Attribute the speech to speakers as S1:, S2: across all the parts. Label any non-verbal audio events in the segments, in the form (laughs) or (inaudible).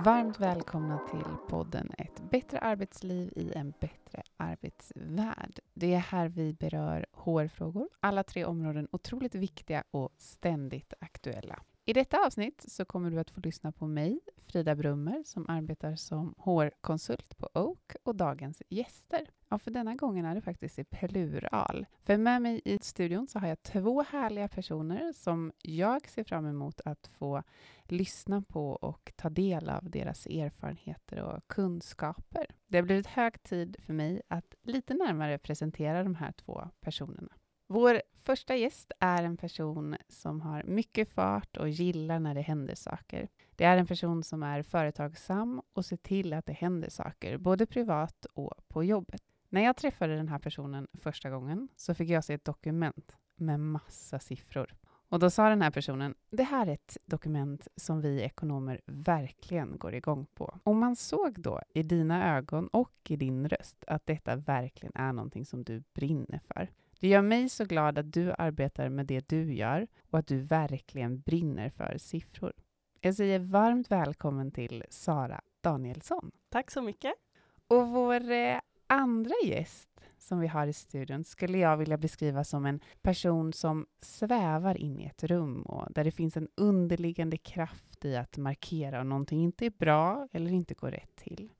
S1: Varmt välkomna till podden Ett bättre arbetsliv i en bättre arbetsvärld. Det är här vi berör HR-frågor, alla tre områden otroligt viktiga och ständigt aktuella. I detta avsnitt så kommer du att få lyssna på mig, Frida Brummer, som arbetar som HR-konsult på Oak och dagens gäster. Ja, för denna gången är det faktiskt i plural. För med mig i studion så har jag två härliga personer som jag ser fram emot att få lyssna på och ta del av deras erfarenheter och kunskaper. Det har blivit hög tid för mig att lite närmare presentera de här två personerna. Vår första gäst är en person som har mycket fart och gillar när det händer saker. Det är en person som är företagsam och ser till att det händer saker, både privat och på jobbet. När jag träffade den här personen första gången så fick jag se ett dokument med massa siffror. Och då sa den här personen, det här är ett dokument som vi ekonomer verkligen går igång på. Och man såg då i dina ögon och i din röst att detta verkligen är någonting som du brinner för. Det gör mig så glad att du arbetar med det du gör och att du verkligen brinner för siffror. Jag säger varmt välkommen till Sara Danielsson.
S2: Tack så mycket.
S1: Och vår eh, andra gäst som vi har i studion skulle jag vilja beskriva som en person som svävar in i ett rum och där det finns en underliggande kraft i att markera om någonting inte är bra eller inte går rätt till.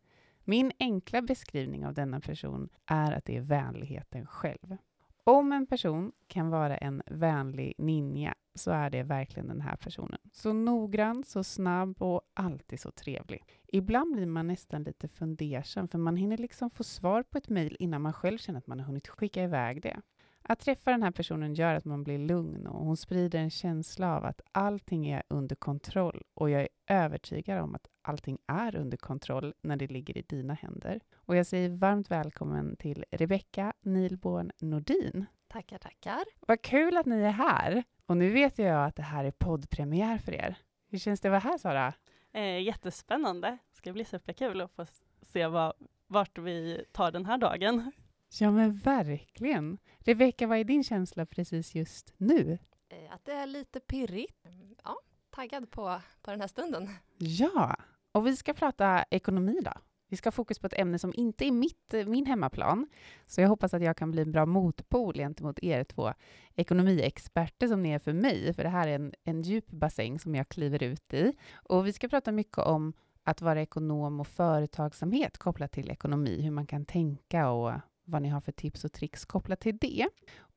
S1: Min enkla beskrivning av denna person är att det är vänligheten själv. Om en person kan vara en vänlig ninja så är det verkligen den här personen. Så noggrann, så snabb och alltid så trevlig. Ibland blir man nästan lite fundersam för man hinner liksom få svar på ett mejl innan man själv känner att man har hunnit skicka iväg det. Att träffa den här personen gör att man blir lugn och hon sprider en känsla av att allting är under kontroll och jag är övertygad om att allting är under kontroll när det ligger i dina händer. Och jag säger varmt välkommen till Rebecka Nilborn Nordin.
S3: Tackar, tackar.
S1: Vad kul att ni är här. Och nu vet jag att det här är poddpremiär för er. Hur känns det att vara här, Sara?
S2: Eh, jättespännande. Det ska bli superkul att få se vad, vart vi tar den här dagen.
S1: Ja, men verkligen. Rebecka, vad är din känsla precis just nu?
S3: Eh, att det är lite pirrigt. Ja, taggad på, på den här stunden.
S1: Ja, och vi ska prata ekonomi då. Vi ska ha fokus på ett ämne som inte är mitt, eh, min hemmaplan, så jag hoppas att jag kan bli en bra motpol gentemot er två ekonomiexperter som ni är för mig, för det här är en, en djup bassäng som jag kliver ut i. Och vi ska prata mycket om att vara ekonom och företagsamhet kopplat till ekonomi, hur man kan tänka och vad ni har för tips och tricks kopplat till det.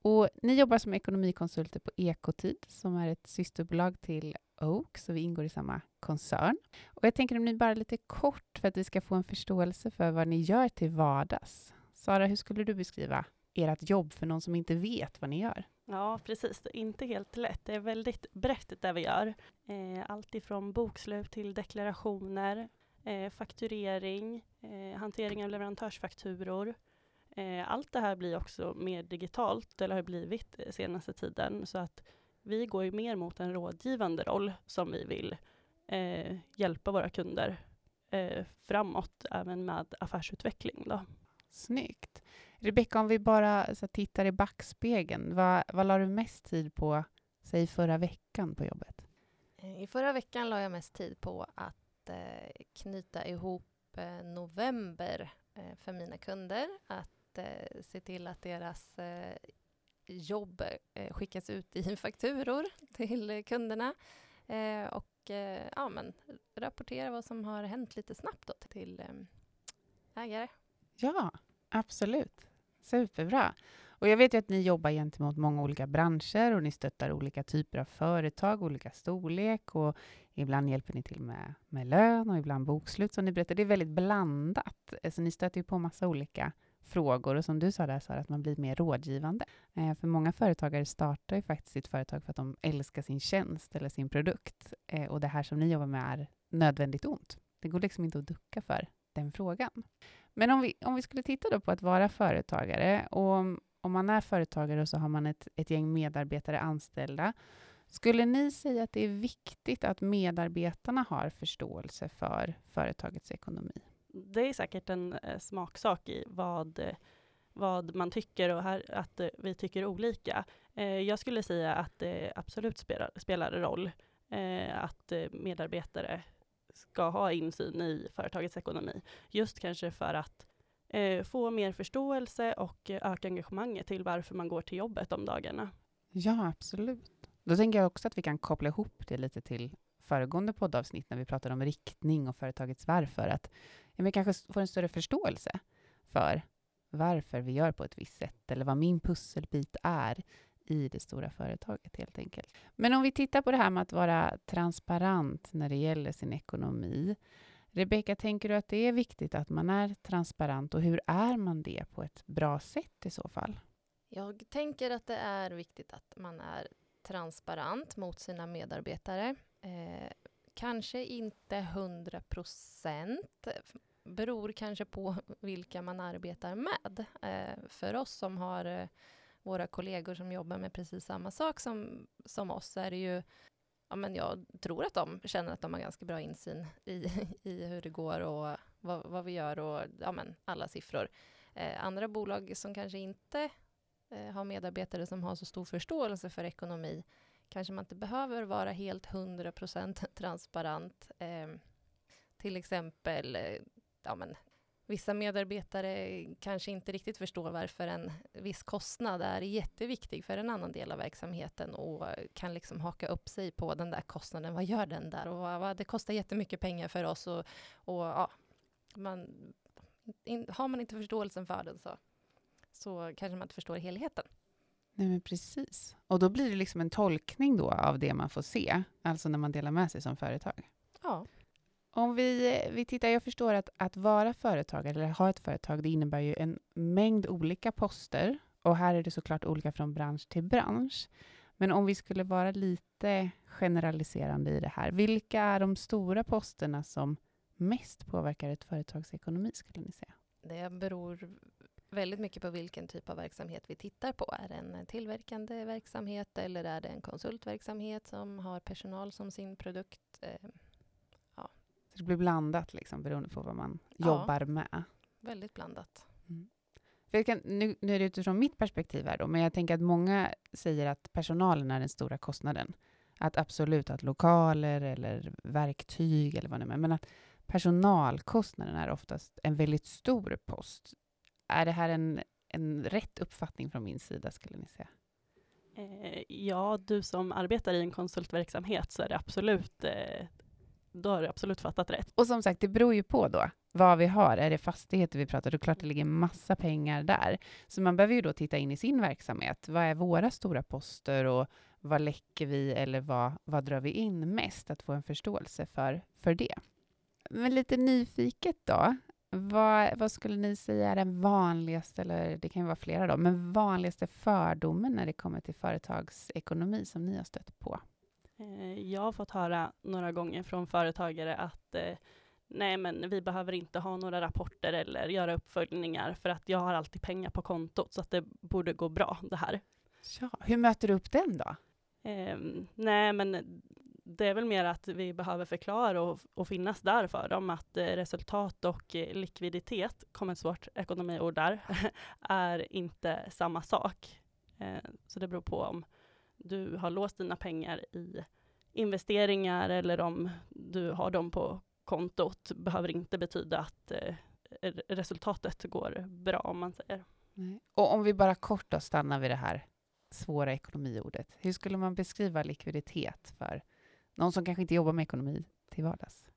S1: Och ni jobbar som ekonomikonsulter på Ekotid, som är ett systerbolag till Oak, så vi ingår i samma koncern. Och jag tänker om ni bara lite kort för att vi ska få en förståelse för vad ni gör till vardags. Sara, hur skulle du beskriva ert jobb för någon som inte vet vad ni gör?
S2: Ja, precis. Det är inte helt lätt. Det är väldigt brett det vi gör. Eh, allt ifrån bokslut till deklarationer, eh, fakturering, eh, hantering av leverantörsfakturor. Eh, allt det här blir också mer digitalt, eller har blivit senaste tiden, så att vi går ju mer mot en rådgivande roll som vi vill eh, hjälpa våra kunder eh, framåt, även med affärsutveckling. Då.
S1: Snyggt. Rebecka, om vi bara så, tittar i backspegeln, vad, vad la du mest tid på, säg förra veckan på jobbet?
S3: Eh, I förra veckan la jag mest tid på att eh, knyta ihop eh, november eh, för mina kunder, att eh, se till att deras eh, jobb eh, skickas ut i (laughs) fakturor till kunderna eh, och eh, ja, men, rapportera vad som har hänt lite snabbt då till ägare.
S1: Ja, absolut. Superbra. Och jag vet ju att ni jobbar gentemot många olika branscher och ni stöttar olika typer av företag, olika storlek och ibland hjälper ni till med, med lön och ibland bokslut som ni berättar. Det är väldigt blandat, så ni stöter ju på massa olika frågor och som du sa där, Sara, att man blir mer rådgivande. Eh, för många företagare startar ju faktiskt sitt företag för att de älskar sin tjänst eller sin produkt eh, och det här som ni jobbar med är nödvändigt ont. Det går liksom inte att ducka för den frågan. Men om vi, om vi skulle titta då på att vara företagare och om, om man är företagare och så har man ett, ett gäng medarbetare anställda skulle ni säga att det är viktigt att medarbetarna har förståelse för företagets ekonomi?
S2: Det är säkert en eh, smaksak i vad, eh, vad man tycker och här, att eh, vi tycker olika. Eh, jag skulle säga att det absolut spelar, spelar roll eh, att eh, medarbetare ska ha insyn i företagets ekonomi. Just kanske för att eh, få mer förståelse och eh, öka engagemanget till varför man går till jobbet de dagarna.
S1: Ja, absolut. Då tänker jag också att vi kan koppla ihop det lite till föregående poddavsnitt när vi pratade om riktning och företagets varför. Att ja, vi kanske får en större förståelse för varför vi gör på ett visst sätt eller vad min pusselbit är i det stora företaget helt enkelt. Men om vi tittar på det här med att vara transparent när det gäller sin ekonomi. Rebecka, tänker du att det är viktigt att man är transparent och hur är man det på ett bra sätt i så fall?
S3: Jag tänker att det är viktigt att man är transparent mot sina medarbetare. Eh, kanske inte 100 procent, beror kanske på vilka man arbetar med. Eh, för oss som har eh, våra kollegor som jobbar med precis samma sak som, som oss, så är det ju Ja, men jag tror att de känner att de har ganska bra insyn i, i hur det går och vad, vad vi gör och ja, men alla siffror. Eh, andra bolag som kanske inte eh, har medarbetare som har så stor förståelse för ekonomi kanske man inte behöver vara helt 100% (laughs) transparent. Eh, till exempel, eh, ja, men, vissa medarbetare kanske inte riktigt förstår varför en viss kostnad är jätteviktig för en annan del av verksamheten och kan liksom haka upp sig på den där kostnaden. Vad gör den där? Och vad, vad, det kostar jättemycket pengar för oss och, och ja, man, in, har man inte förståelsen för den så, så kanske man inte förstår helheten.
S1: Nej, men precis. Och då blir det liksom en tolkning då av det man får se, alltså när man delar med sig som företag.
S3: Ja.
S1: Om vi, vi tittar, jag förstår att att vara företagare eller ha ett företag, det innebär ju en mängd olika poster. Och här är det såklart olika från bransch till bransch. Men om vi skulle vara lite generaliserande i det här, vilka är de stora posterna som mest påverkar ett företags ekonomi, skulle ni säga?
S3: Det beror väldigt mycket på vilken typ av verksamhet vi tittar på. Är det en tillverkande verksamhet eller är det en konsultverksamhet som har personal som sin produkt? Eh,
S1: ja. Så det blir blandat liksom, beroende på vad man
S3: ja,
S1: jobbar med?
S3: Väldigt blandat.
S1: Mm. Kan, nu, nu är det utifrån mitt perspektiv här då, men jag tänker att många säger att personalen är den stora kostnaden. Att absolut att lokaler eller verktyg eller vad det är, men att personalkostnaden är oftast en väldigt stor post. Är det här en, en rätt uppfattning från min sida, skulle ni säga?
S2: Eh, ja, du som arbetar i en konsultverksamhet så är det absolut, eh, då har du absolut fattat rätt.
S1: Och som sagt, det beror ju på då vad vi har. Är det fastigheter vi pratar, då klart det ligger massa pengar där. Så man behöver ju då titta in i sin verksamhet. Vad är våra stora poster och vad läcker vi eller vad, vad drar vi in mest? Att få en förståelse för, för det. Men lite nyfiket då. Vad, vad, skulle ni säga är den vanligaste, eller det kan ju vara flera då, men vanligaste fördomen när det kommer till företagsekonomi som ni har stött på?
S2: Eh, jag har fått höra några gånger från företagare att eh, nej, men vi behöver inte ha några rapporter eller göra uppföljningar för att jag har alltid pengar på kontot så att det borde gå bra det här.
S1: Ja, hur möter du upp den då?
S2: Eh, nej, men det är väl mer att vi behöver förklara och, och finnas där för dem, att eh, resultat och eh, likviditet, kom ett svårt ekonomiord där, (laughs) är inte samma sak. Eh, så det beror på om du har låst dina pengar i investeringar eller om du har dem på kontot, behöver inte betyda att resultatet går bra, om man säger.
S1: Nej. Och om vi bara kort då stannar vid det här svåra ekonomiordet. Hur skulle man beskriva likviditet för någon som kanske inte jobbar med ekonomi till vardags.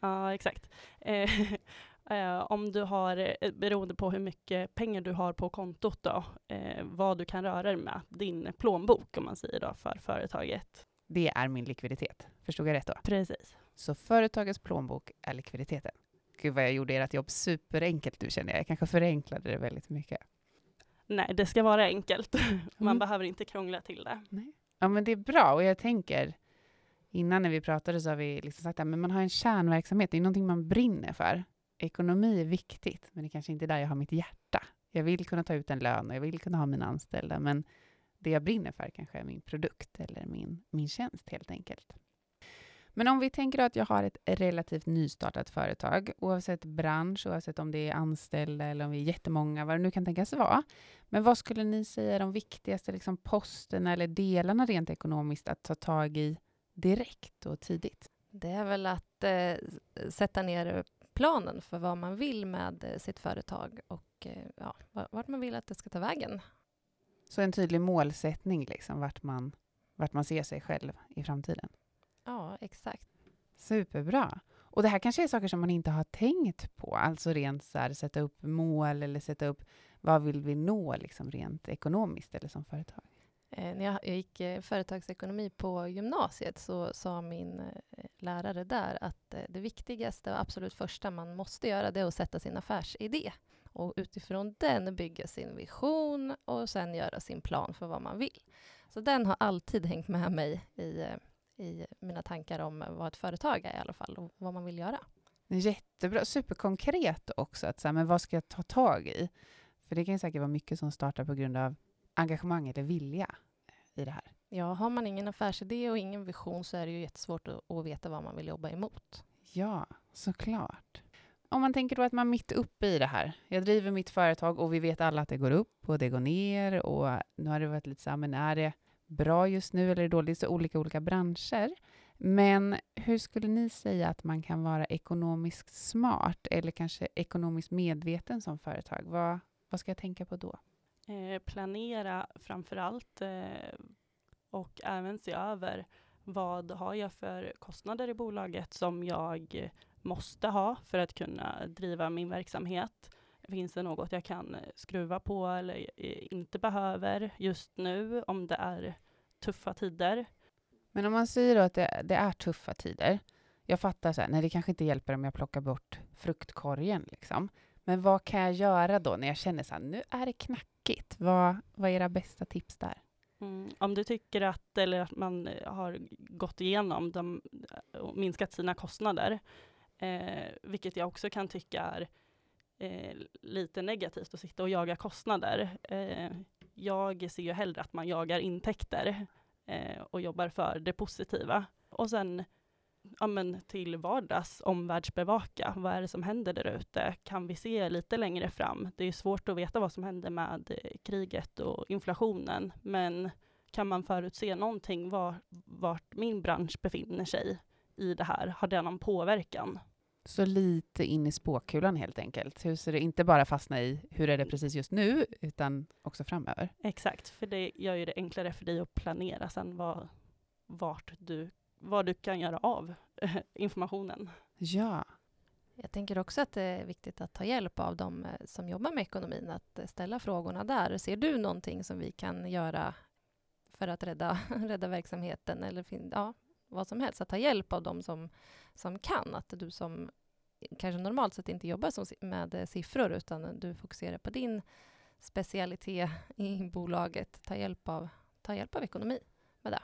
S2: Ja, exakt. Eh, (laughs) eh, om du har, eh, beroende på hur mycket pengar du har på kontot då, eh, vad du kan röra dig med, din plånbok om man säger då, för företaget.
S1: Det är min likviditet. Förstod jag rätt då?
S2: Precis.
S1: Så företagets plånbok är likviditeten. Gud vad jag gjorde ert jobb superenkelt nu känner jag. Jag kanske förenklade det väldigt mycket.
S2: Nej, det ska vara enkelt. (laughs) Man mm. behöver inte krångla till det.
S1: Nej. Ja, men det är bra och jag tänker innan när vi pratade så har vi liksom sagt att man har en kärnverksamhet, det är någonting man brinner för. Ekonomi är viktigt, men det kanske inte är där jag har mitt hjärta. Jag vill kunna ta ut en lön och jag vill kunna ha mina anställda, men det jag brinner för kanske är min produkt eller min, min tjänst helt enkelt. Men om vi tänker att jag har ett relativt nystartat företag, oavsett bransch, oavsett om det är anställda eller om vi är jättemånga, vad det nu kan tänkas vara. Men vad skulle ni säga är de viktigaste liksom, posterna eller delarna rent ekonomiskt att ta tag i direkt och tidigt?
S3: Det är väl att eh, sätta ner planen för vad man vill med eh, sitt företag och eh, ja, vart man vill att det ska ta vägen.
S1: Så en tydlig målsättning, liksom, vart, man, vart man ser sig själv i framtiden?
S3: Ja, exakt.
S1: Superbra. Och det här kanske är saker som man inte har tänkt på, alltså rent så här, sätta upp mål eller sätta upp vad vill vi nå liksom rent ekonomiskt eller som företag?
S3: Eh, när jag gick eh, företagsekonomi på gymnasiet så sa min eh, lärare där att det viktigaste och absolut första man måste göra det är att sätta sin affärsidé och utifrån den bygga sin vision och sen göra sin plan för vad man vill. Så den har alltid hängt med mig i, i mina tankar om vad ett företag är i alla fall och vad man vill göra.
S1: Jättebra, superkonkret också. Att så här, men vad ska jag ta tag i? För det kan ju säkert vara mycket som startar på grund av engagemang eller vilja i det här.
S3: Ja, har man ingen affärsidé och ingen vision så är det ju jättesvårt att, att veta vad man vill jobba emot.
S1: Ja, såklart. Om man tänker då att man är mitt uppe i det här. Jag driver mitt företag och vi vet alla att det går upp och det går ner och nu har det varit lite så här, men är det bra just nu eller är det dåligt? Så olika, olika branscher. Men hur skulle ni säga att man kan vara ekonomiskt smart eller kanske ekonomiskt medveten som företag? Vad, vad ska jag tänka på då?
S2: Eh, planera framför allt eh, och även se över vad har jag för kostnader i bolaget som jag måste ha för att kunna driva min verksamhet. Finns det något jag kan eh, skruva på eller eh, inte behöver just nu om det är tuffa tider?
S1: Men om man säger då att det, det är tuffa tider. Jag fattar så här, nej det kanske inte hjälper om jag plockar bort fruktkorgen liksom. Men vad kan jag göra då när jag känner så här, nu är det tråkigt. Vad, vad är era bästa tips där?
S2: Mm, om du tycker att, eller att man eh, har gått igenom de, eh, och minskat sina kostnader, eh, vilket jag också kan tycka är eh, lite negativt att sitta och jaga kostnader. Eh, jag ser ju hellre att man jagar intäkter eh, och jobbar för det positiva. Och sen ja, men till vardags omvärldsbevaka. Vad är det som händer där ute? Kan vi se lite längre fram? Det är svårt att veta vad som händer med eh, kriget och inflationen, men kan man förutse någonting var, vart min bransch befinner sig i det här? Har det någon påverkan?
S1: Så lite in i spåkulan helt enkelt. Hur ser det inte bara fastna i hur är det precis just nu, utan också framöver?
S2: Exakt, för det gör ju det enklare för dig att planera sen vad, vart du vad du kan göra av informationen.
S1: Ja.
S3: Jag tänker också att det är viktigt att ta hjälp av de eh, som jobbar med ekonomin, att eh, ställa frågorna där. Ser du någonting som vi kan göra för att rädda, (laughs) rädda verksamheten eller ja, vad som helst? Att ta hjälp av de som, som kan. Att du som kanske normalt sett inte jobbar som, med eh, siffror utan du fokuserar på din specialitet i bolaget. Ta hjälp av, ta hjälp av ekonomi med det.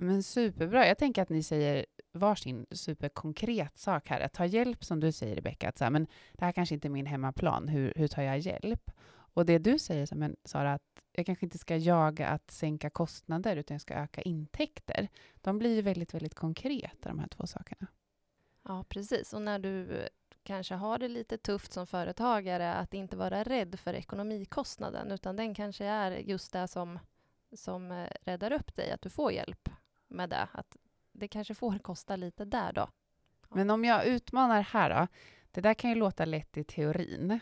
S1: Men superbra. Jag tänker att ni säger varsin superkonkret sak här. Att ta hjälp, som du säger Rebecka, att så här, men det här kanske inte är min hemmaplan. Hur, hur tar jag hjälp? Och det du säger, så, men Sara, att jag kanske inte ska jaga att sänka kostnader, utan jag ska öka intäkter. De blir ju väldigt, väldigt konkreta, de här två sakerna.
S3: Ja, precis. Och när du kanske har det lite tufft som företagare, att inte vara rädd för ekonomikostnaden, utan den kanske är just det som, som eh, räddar upp dig, att du får hjälp med det. Att det kanske får kosta lite där då.
S1: Men om jag utmanar här då. Det där kan ju låta lätt i teorin.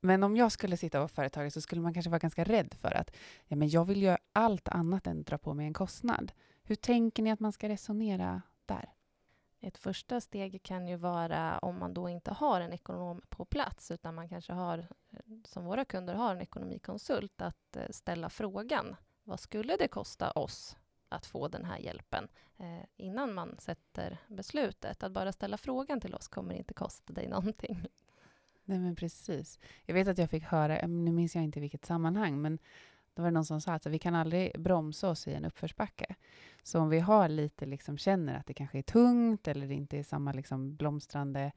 S1: Men om jag skulle sitta och vara företagare så skulle man kanske vara ganska rädd för att ja, men jag vill göra allt annat än dra på mig en kostnad. Hur tänker ni att man ska resonera där?
S3: Ett första steg kan ju vara om man då inte har en ekonom på plats utan man kanske har, som våra kunder har, en ekonomikonsult att eh, ställa frågan. Vad skulle det kosta oss att få den här hjälpen eh, innan man sätter beslutet. Att bara ställa frågan till oss kommer inte kosta dig någonting.
S1: Nej, men precis. Jag vet att jag fick höra, eh, nu minns jag inte vilket sammanhang, men då var det någon som sa att vi kan aldrig bromsa oss i en uppförsbacke. Så om vi har lite, liksom, känner att det kanske är tungt eller det inte är samma liksom, blomstrande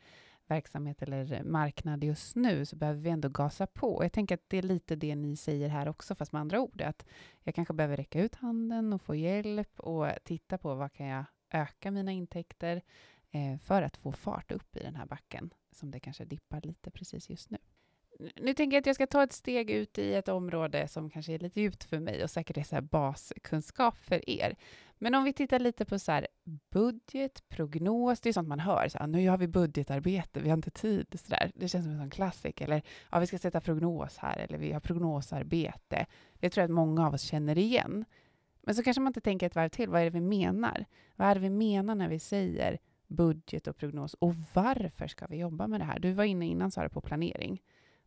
S1: verksamhet eller marknad just nu så behöver vi ändå gasa på. Jag tänker att det är lite det ni säger här också, fast med andra ord. Att jag kanske behöver räcka ut handen och få hjälp och titta på vad kan jag öka mina intäkter eh, för att få fart upp i den här backen som det kanske dippar lite precis just nu. Nu tänker jag att jag ska ta ett steg ut i ett område som kanske är lite djupt för mig och säkert är så baskunskap för er. Men om vi tittar lite på så budget, prognos, det är sånt man hör. Så, här, nu har vi budgetarbete, vi har inte tid. Så där. Det känns som en sån klassiker. Eller ja, vi ska sätta prognos här, eller vi har prognosarbete. Det tror jag att många av oss känner igen. Men så kanske man inte tänker ett varv till. Vad är det vi menar? Vad är det vi menar när vi säger budget och prognos? Och varför ska vi jobba med det här? Du var inne innan, Sara, på planering.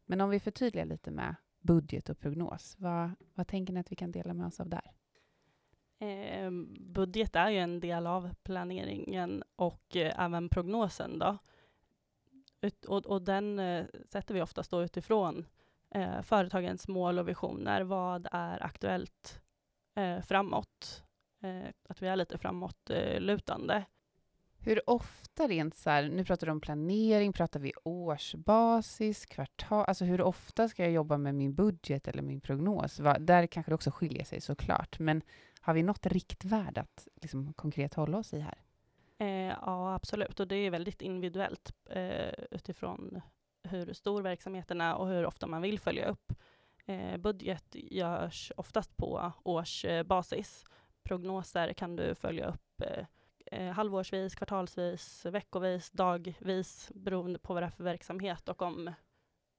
S1: Men om vi förtydligar lite med budget och prognos, vad, vad tänker ni att vi kan dela med oss av där?
S2: Eh, budget är ju en del av planeringen och eh, även prognosen. Då. Ut, och, och, den eh, sätter vi oftast då utifrån eh, företagens mål och visioner. Vad är aktuellt eh, framåt? Eh, att vi är lite framåtlutande.
S1: Hur ofta rent så här, nu pratar du om planering, pratar vi årsbasis, kvartal, alltså hur ofta ska jag jobba med min budget eller min prognos? Va, där kanske det också skiljer sig såklart, men har vi något riktvärde att liksom, konkret hålla oss i här?
S2: Eh, ja, absolut, och det är väldigt individuellt eh, utifrån hur stor verksamheten är och hur ofta man vill följa upp. Eh, budget görs oftast på årsbasis. Prognoser kan du följa upp eh, eh, halvårsvis, kvartalsvis, veckovis, dagvis beroende på vad det är för verksamhet och om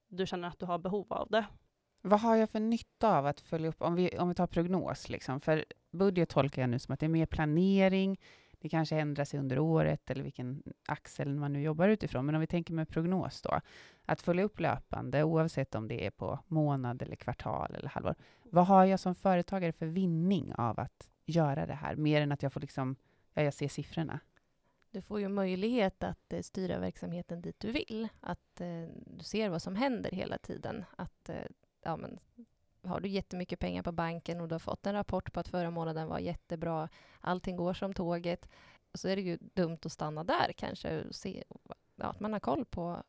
S2: du känner att du har behov av det.
S1: Vad har jag för nytta av att följa upp, om vi, om vi tar prognos, liksom, för budget tolkar jag nu som att det är mer planering, det kanske ändrar sig under året eller vilken axel man nu jobbar utifrån. Men om vi tänker med prognos då, att följa upp löpande oavsett om det är på månad eller kvartal eller halvår. Vad har jag som företagare för vinning av att göra det här, mer än att jag får liksom ja, jag ser siffrorna.
S3: Du får ju möjlighet att eh, styra verksamheten dit du vill. Att eh, du ser vad som händer hela tiden. Att, eh, ja, men, har du jättemycket pengar på banken och du har fått en rapport på att förra månaden var jättebra, allting går som tåget, så är det ju dumt att stanna där kanske och se ja, att man har koll på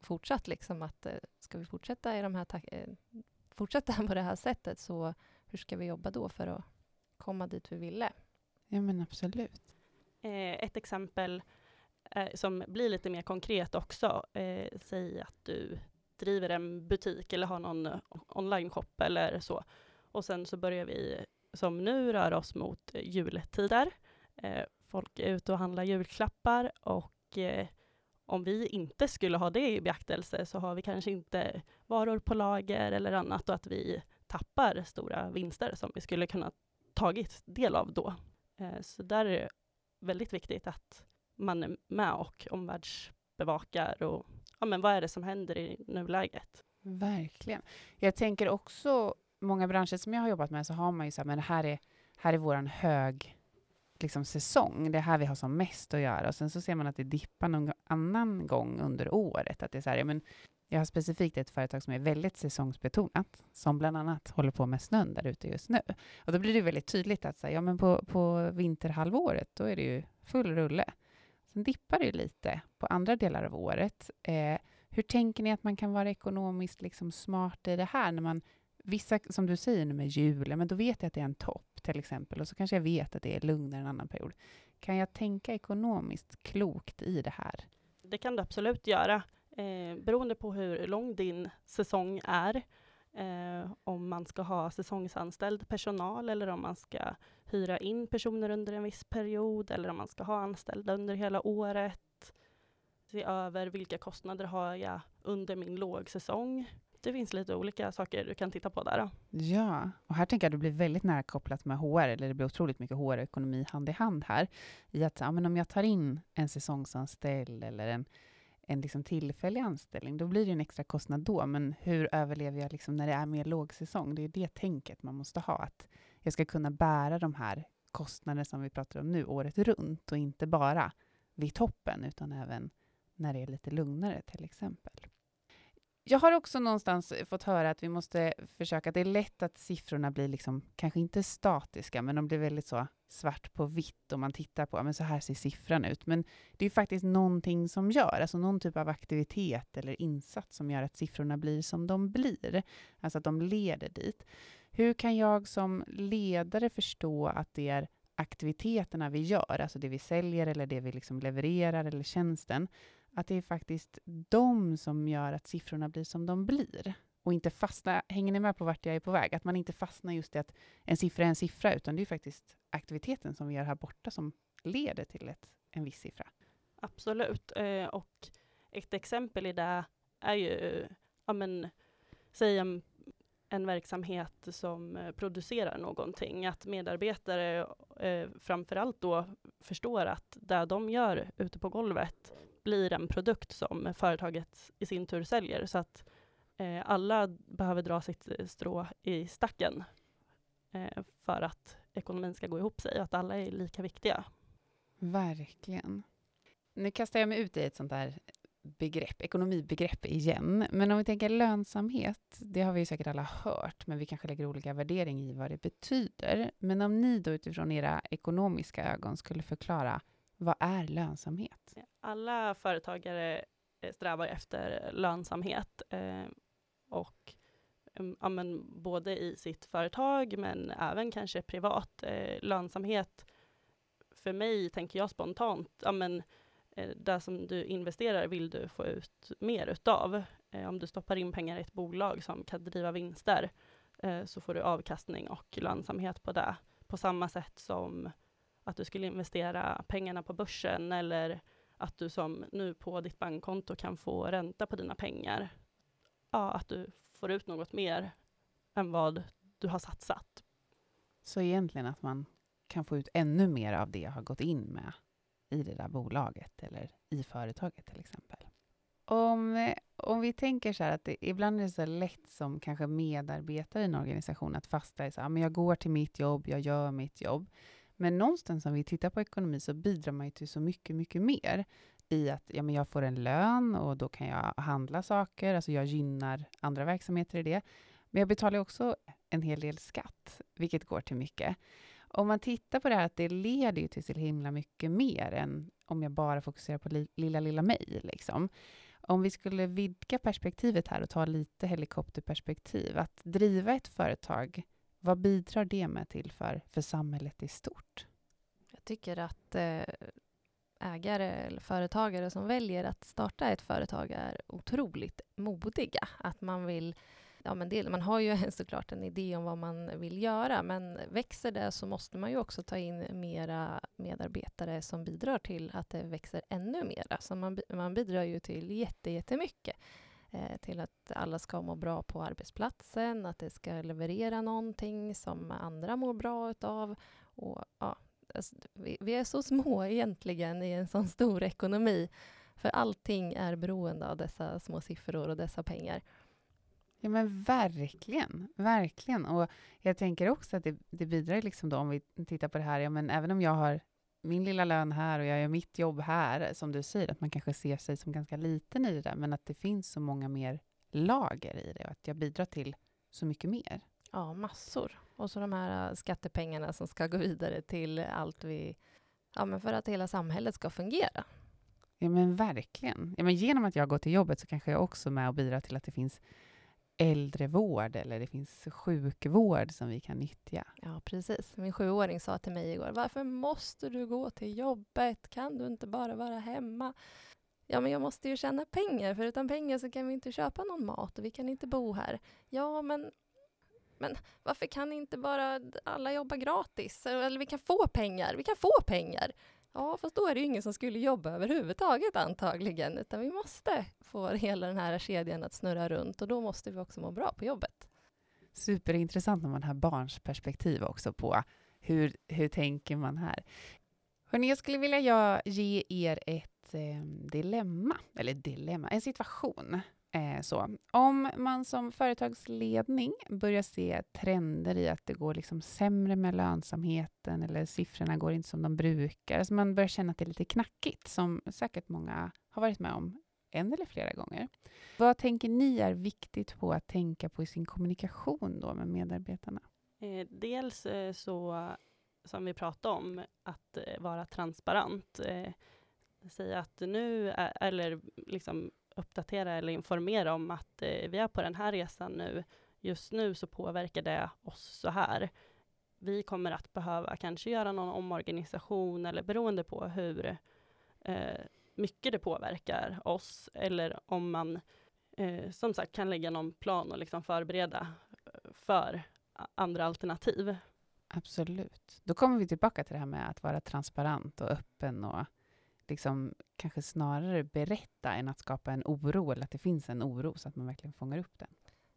S3: fortsatt liksom att eh, ska vi fortsätta i de här eh, fortsätta (laughs) på det här sättet så hur ska vi jobba då för att komma dit vi ville?
S1: Ja, men absolut.
S2: Eh, ett exempel eh, som blir lite mer konkret också. Eh, säg att du driver en butik eller har någon eh, online-shop eller så. Och sen så börjar vi, som nu, röra oss mot jultider. Eh, folk är ute och handlar julklappar och eh, om vi inte skulle ha det i beaktelse så har vi kanske inte varor på lager eller annat och att vi tappar stora vinster som vi skulle kunna tagit del av då. Eh, så där är det väldigt viktigt att man är med och omvärldsbevakar och ja, men vad är det som händer i nuläget?
S1: Verkligen. Jag tänker också, många branscher som jag har jobbat med så har man ju så här, men det här är, här är våran hög liksom säsong. Det är här vi har som mest att göra. Och sen så ser man att det dippar någon annan gång under året. Att det är så här, ja, men jag har specifikt ett företag som är väldigt säsongsbetonat, som bland annat håller på med snön där ute just nu. Och då blir det väldigt tydligt att säga, ja, men på, på vinterhalvåret, då är det ju full rulle. Sen dippar det lite på andra delar av året. Eh, hur tänker ni att man kan vara ekonomiskt liksom smart i det här? När man, vissa, som du säger nu med julen, men då vet jag att det är en topp till exempel, och så kanske jag vet att det är lugnare en annan period. Kan jag tänka ekonomiskt klokt i det här?
S2: Det kan du absolut göra eh, beroende på hur lång din säsong är, eh, om man ska ha säsongsanställd personal eller om man ska hyra in personer under en viss period eller om man ska ha anställda under hela året. Se över vilka kostnader har jag under min lågsäsong. Det finns lite olika saker du kan titta på där. Då.
S1: Ja, och här tänker jag att det blir väldigt nära kopplat med HR, eller det blir otroligt mycket HR och ekonomi hand i hand här. I att ja, men om jag tar in en säsongsanställd eller en en liksom tillfällig anställning, då blir det en extra kostnad då. Men hur överlever jag liksom när det är mer lågsäsong? Det är det tänket man måste ha, att jag ska kunna bära de här kostnaderna som vi pratar om nu året runt och inte bara vid toppen, utan även när det är lite lugnare till exempel. Jag har också någonstans fått höra att vi måste försöka, det är lätt att siffrorna blir liksom, kanske inte statiska, men de blir väldigt så svart på vitt och man tittar på, men så här ser siffran ut. Men det är faktiskt någonting som gör, alltså någon typ av aktivitet eller insats som gör att siffrorna blir som de blir, alltså att de leder dit. Hur kan jag som ledare förstå att det är aktiviteterna vi gör, alltså det vi säljer eller det vi liksom levererar eller tjänsten, att det är faktiskt de som gör att siffrorna blir som de blir. Och inte fastna, hänger ni med på vart jag är på väg? Att man inte fastnar just i att en siffra är en siffra, utan det är faktiskt aktiviteten som vi gör här borta som leder till ett, en viss siffra.
S2: Absolut. Eh, och ett exempel i det är ju, ja men, säg en, en verksamhet som eh, producerar någonting, att medarbetare eh, framförallt då förstår att det de gör ute på golvet blir en produkt som företaget i sin tur säljer, så att eh, alla behöver dra sitt eh, strå i stacken eh, för att ekonomin ska gå ihop sig, och att alla är lika viktiga.
S1: Verkligen. Nu kastar jag mig ut i ett sånt där begrepp, ekonomibegrepp igen. Men om vi tänker lönsamhet, det har vi säkert alla hört, men vi kanske lägger olika värdering i vad det betyder. Men om ni då utifrån era ekonomiska ögon skulle förklara, vad är lönsamhet?
S2: Alla företagare eh, strävar efter lönsamhet eh, och mm, ja, men både i sitt företag men även kanske privat. Eh, lönsamhet för mig tänker jag spontant, ja, men, eh, det som du investerar vill du få ut mer utav. Eh, om du stoppar in pengar i ett bolag som kan driva vinster eh, så får du avkastning och lönsamhet på det. På samma sätt som att du skulle investera pengarna på börsen eller att du som nu på ditt bankkonto kan få ränta på dina pengar. Ja, att du får ut något mer än vad du har satsat.
S1: Så egentligen att man kan få ut ännu mer av det jag har gått in med i det där bolaget eller i företaget till exempel. Om, om vi tänker så här att det, ibland är det så lätt som kanske medarbetare i en organisation att fasta i så här, men jag går till mitt jobb, jag gör mitt jobb. Men någonstans om vi tittar på ekonomi så bidrar man ju till så mycket, mycket mer i att ja, men jag får en lön och då kan jag handla saker, alltså jag gynnar andra verksamheter i det. Men jag betalar också en hel del skatt, vilket går till mycket. Om man tittar på det här att det leder ju till så himla mycket mer än om jag bara fokuserar på li lilla, lilla mig. Liksom. Om vi skulle vidga perspektivet här och ta lite helikopterperspektiv, att driva ett företag, vad bidrar det med till för, för samhället i stort?
S3: Jag tycker att eh, ägare eller företagare som väljer att starta ett företag är otroligt modiga. Att man vill ja, men det, man har ju (laughs) såklart en idé om vad man vill göra, men växer det så måste man ju också ta in mera medarbetare som bidrar till att det växer ännu mera. Så man, man bidrar ju till jätte, jättemycket. Eh, till att alla ska må bra på arbetsplatsen, att det ska leverera någonting som andra mår bra utav. Och, ja, alltså, vi, vi är så små egentligen i en sån stor ekonomi, för allting är beroende av dessa små siffror och dessa pengar.
S1: Ja, men verkligen. Verkligen. Och jag tänker också att det, det bidrar liksom då, om vi tittar på det här, ja, men även om jag har min lilla lön här och jag gör mitt jobb här, som du säger, att man kanske ser sig som ganska liten i det där, men att det finns så många mer lager i det och att jag bidrar till så mycket mer.
S3: Ja, massor. Och så de här äh, skattepengarna som ska gå vidare till allt vi... Ja, men för att hela samhället ska fungera.
S1: Ja, men verkligen. Ja, men genom att jag går till jobbet så kanske jag också är med och bidrar till att det finns äldrevård eller det finns sjukvård som vi kan nyttja.
S3: Ja, precis. Min sjuåring sa till mig igår, varför måste du gå till jobbet? Kan du inte bara vara hemma? Ja, men jag måste ju tjäna pengar, för utan pengar så kan vi inte köpa någon mat och vi kan inte bo här. Ja, men, men varför kan inte bara alla jobba gratis? Eller vi kan få pengar, vi kan få pengar. Ja, fast då är det ju ingen som skulle jobba överhuvudtaget antagligen, utan vi måste få hela den här kedjan att snurra runt och då måste vi också må bra på jobbet.
S1: Superintressant när man har barns perspektiv också på hur, hur tänker man här. Hörrni, jag skulle vilja ge er ett eh, dilemma, eller dilemma, en situation Eh, så. Om man som företagsledning börjar se trender i att det går liksom sämre med lönsamheten eller siffrorna går inte som de brukar, alltså man börjar känna att det är lite knackigt, som säkert många har varit med om en eller flera gånger. Vad tänker ni är viktigt på att tänka på i sin kommunikation då med medarbetarna?
S2: Eh, dels eh, så, som vi pratade om, att eh, vara transparent. Eh, säga att nu, eller liksom uppdatera eller informera om att eh, vi är på den här resan nu. Just nu så påverkar det oss så här. Vi kommer att behöva kanske göra någon omorganisation eller beroende på hur eh, mycket det påverkar oss eller om man eh, som sagt kan lägga någon plan och liksom förbereda eh, för andra alternativ.
S1: Absolut. Då kommer vi tillbaka till det här med att vara transparent och öppen och liksom kanske snarare berätta än att skapa en oro eller att det finns en oro så att man verkligen fångar upp den.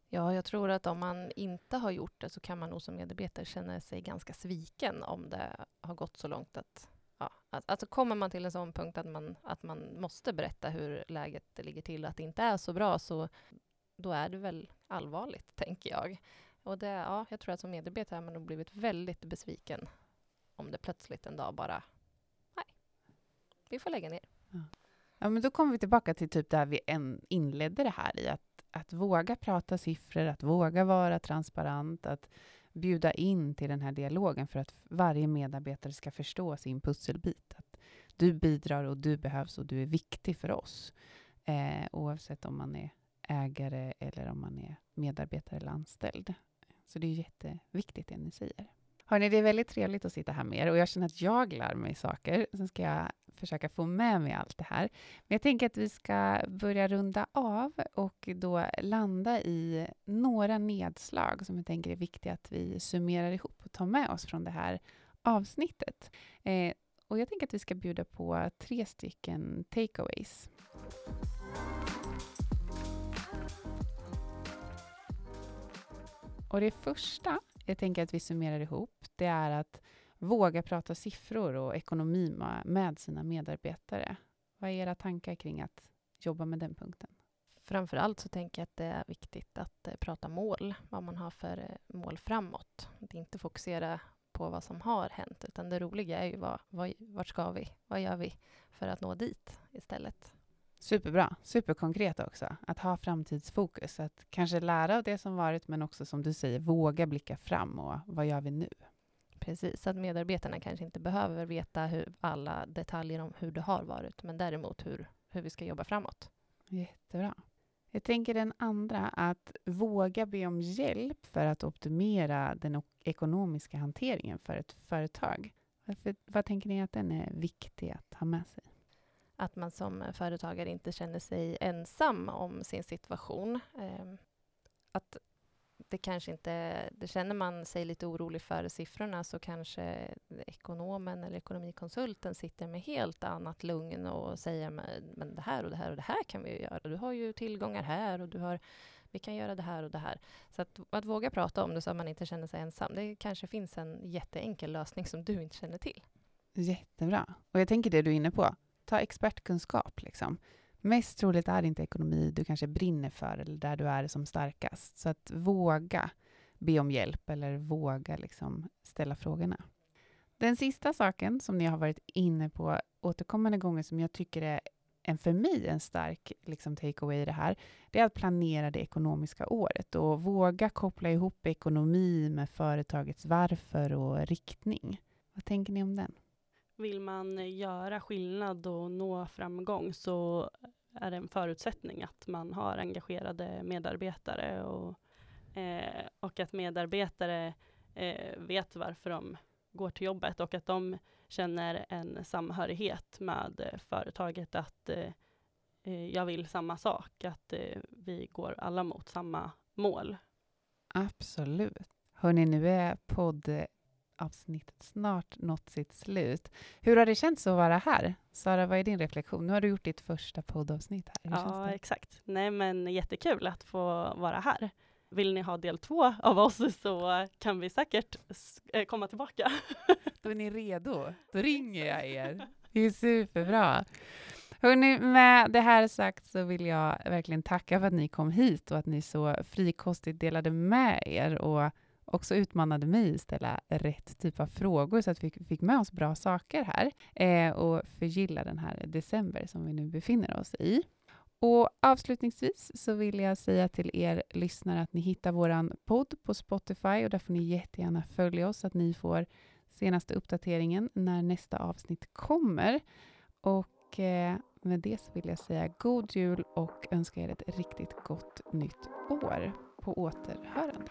S3: Ja, jag tror att om man inte har gjort det så kan man nog som medarbetare känna sig ganska sviken om det har gått så långt att Ja, alltså kommer man till en sån punkt att man, att man måste berätta hur läget ligger till och att det inte är så bra, så då är det väl allvarligt, tänker jag. Och det, ja, jag tror att som medarbetare har man nog blivit väldigt besviken om det plötsligt en dag bara, vi får lägga ner.
S1: Ja. ja men då kommer vi tillbaka till typ där vi inledde det här i, att, att våga prata siffror, att våga vara transparent, att bjuda in till den här dialogen för att varje medarbetare ska förstå sin pusselbit. Att du bidrar och du behövs och du är viktig för oss. Eh, oavsett om man är ägare eller om man är medarbetare eller anställd. Så det är jätteviktigt det ni säger. Hörni, det är väldigt trevligt att sitta här med er och jag känner att jag lär mig saker. Sen ska jag försöka få med mig allt det här. Men jag tänker att vi ska börja runda av och då landa i några nedslag som jag tänker är viktiga att vi summerar ihop och tar med oss från det här avsnittet. Eh, och jag tänker att vi ska bjuda på tre stycken takeaways. Och det första jag tänker att vi summerar ihop, det är att våga prata siffror och ekonomi med sina medarbetare. Vad är era tankar kring att jobba med den punkten?
S3: Framför allt så tänker jag att det är viktigt att eh, prata mål, vad man har för eh, mål framåt. Att inte fokusera på vad som har hänt, utan det roliga är ju vad, vad, vart ska vi? Vad gör vi för att nå dit istället?
S1: Superbra, superkonkret också. Att ha framtidsfokus, att kanske lära av det som varit, men också som du säger, våga blicka fram och vad gör vi nu?
S3: Precis, att medarbetarna kanske inte behöver veta hur, alla detaljer om hur det har varit, men däremot hur, hur vi ska jobba framåt.
S1: Jättebra. Jag tänker den andra, att våga be om hjälp för att optimera den ekonomiska hanteringen för ett företag. Varför, vad tänker ni att den är viktig att ha med sig?
S3: Att man som företagare inte känner sig ensam om sin situation. Ehm, att det kanske inte... Det känner man sig lite orolig för siffrorna så kanske ekonomen eller ekonomikonsulten sitter med helt annat lugn och säger men det här och det här och det här kan vi ju göra. Du har ju tillgångar här och du har vi kan göra det här och det här. Så att, att våga prata om det så att man inte känner sig ensam. Det kanske finns en jätteenkel lösning som du inte känner till.
S1: Jättebra. Och jag tänker det du är inne på ta expertkunskap. Liksom. Mest troligt är det inte ekonomi du kanske brinner för eller där du är som starkast. Så att våga be om hjälp eller våga liksom ställa frågorna. Den sista saken som ni har varit inne på återkommande gånger som jag tycker är en för mig en stark liksom, takeaway i det här, det är att planera det ekonomiska året och våga koppla ihop ekonomi med företagets varför och riktning. Vad tänker ni om den?
S2: Vill man göra skillnad och nå framgång så är det en förutsättning att man har engagerade medarbetare och, eh, och att medarbetare eh, vet varför de går till jobbet och att de känner en samhörighet med företaget att eh, eh jag vill samma sak, att eh, vi går alla mot samma mål.
S1: Absolut. Hörni, nu är podd avsnittet snart nått sitt slut. Hur har det känts att vara här? Sara, vad är din reflektion? Nu har du gjort ditt första poddavsnitt här.
S2: Hur ja, exakt. Nej, men jättekul att få vara här. Vill ni ha del två av oss (laughs) så kan vi säkert eh, komma tillbaka. (laughs)
S1: Då är ni redo. Då ringer jag er. Det är superbra. Hörrni, med det här sagt så vill jag verkligen tacka för att ni kom hit och att ni så frikostigt delade med er och också utmanade mig att ställa rätt typ av frågor så att vi fick med oss bra saker här eh, och förgylla den här december som vi nu befinner oss i. Och avslutningsvis så vill jag säga till er lyssnare att ni hittar vår podd på Spotify och där får ni jättegärna följa oss så att ni får senaste uppdateringen när nästa avsnitt kommer. Och eh, med det så vill jag säga god jul och önska er ett riktigt gott nytt år. På återhörande.